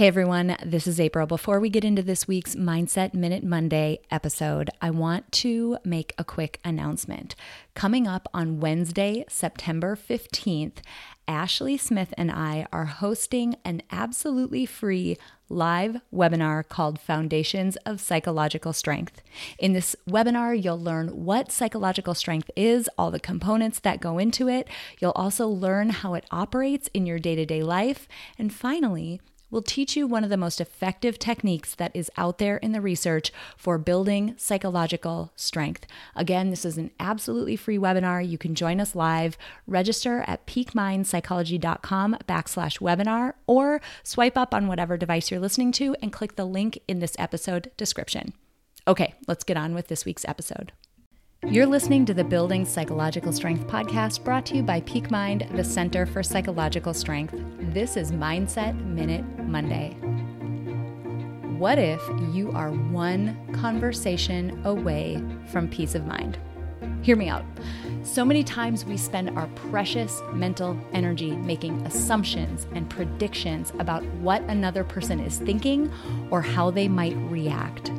Hey everyone, this is April. Before we get into this week's Mindset Minute Monday episode, I want to make a quick announcement. Coming up on Wednesday, September 15th, Ashley Smith and I are hosting an absolutely free live webinar called Foundations of Psychological Strength. In this webinar, you'll learn what psychological strength is, all the components that go into it. You'll also learn how it operates in your day to day life. And finally, will teach you one of the most effective techniques that is out there in the research for building psychological strength. Again, this is an absolutely free webinar. You can join us live. Register at peakmindpsychology.com backslash webinar or swipe up on whatever device you're listening to and click the link in this episode description. Okay, let's get on with this week's episode. You're listening to the Building Psychological Strength podcast brought to you by Peak Mind, the Center for Psychological Strength. This is Mindset Minute Monday. What if you are one conversation away from peace of mind? Hear me out. So many times we spend our precious mental energy making assumptions and predictions about what another person is thinking or how they might react.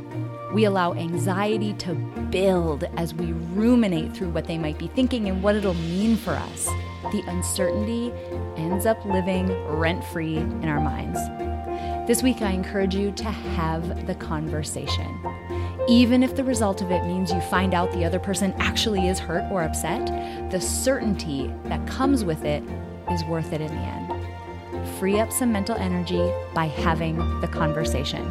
We allow anxiety to build as we ruminate through what they might be thinking and what it'll mean for us. The uncertainty ends up living rent free in our minds. This week, I encourage you to have the conversation. Even if the result of it means you find out the other person actually is hurt or upset, the certainty that comes with it is worth it in the end. Free up some mental energy by having the conversation.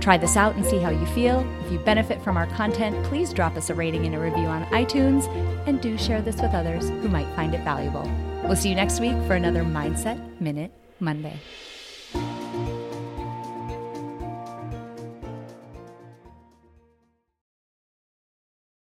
Try this out and see how you feel. If you benefit from our content, please drop us a rating and a review on iTunes, and do share this with others who might find it valuable. We'll see you next week for another Mindset Minute Monday.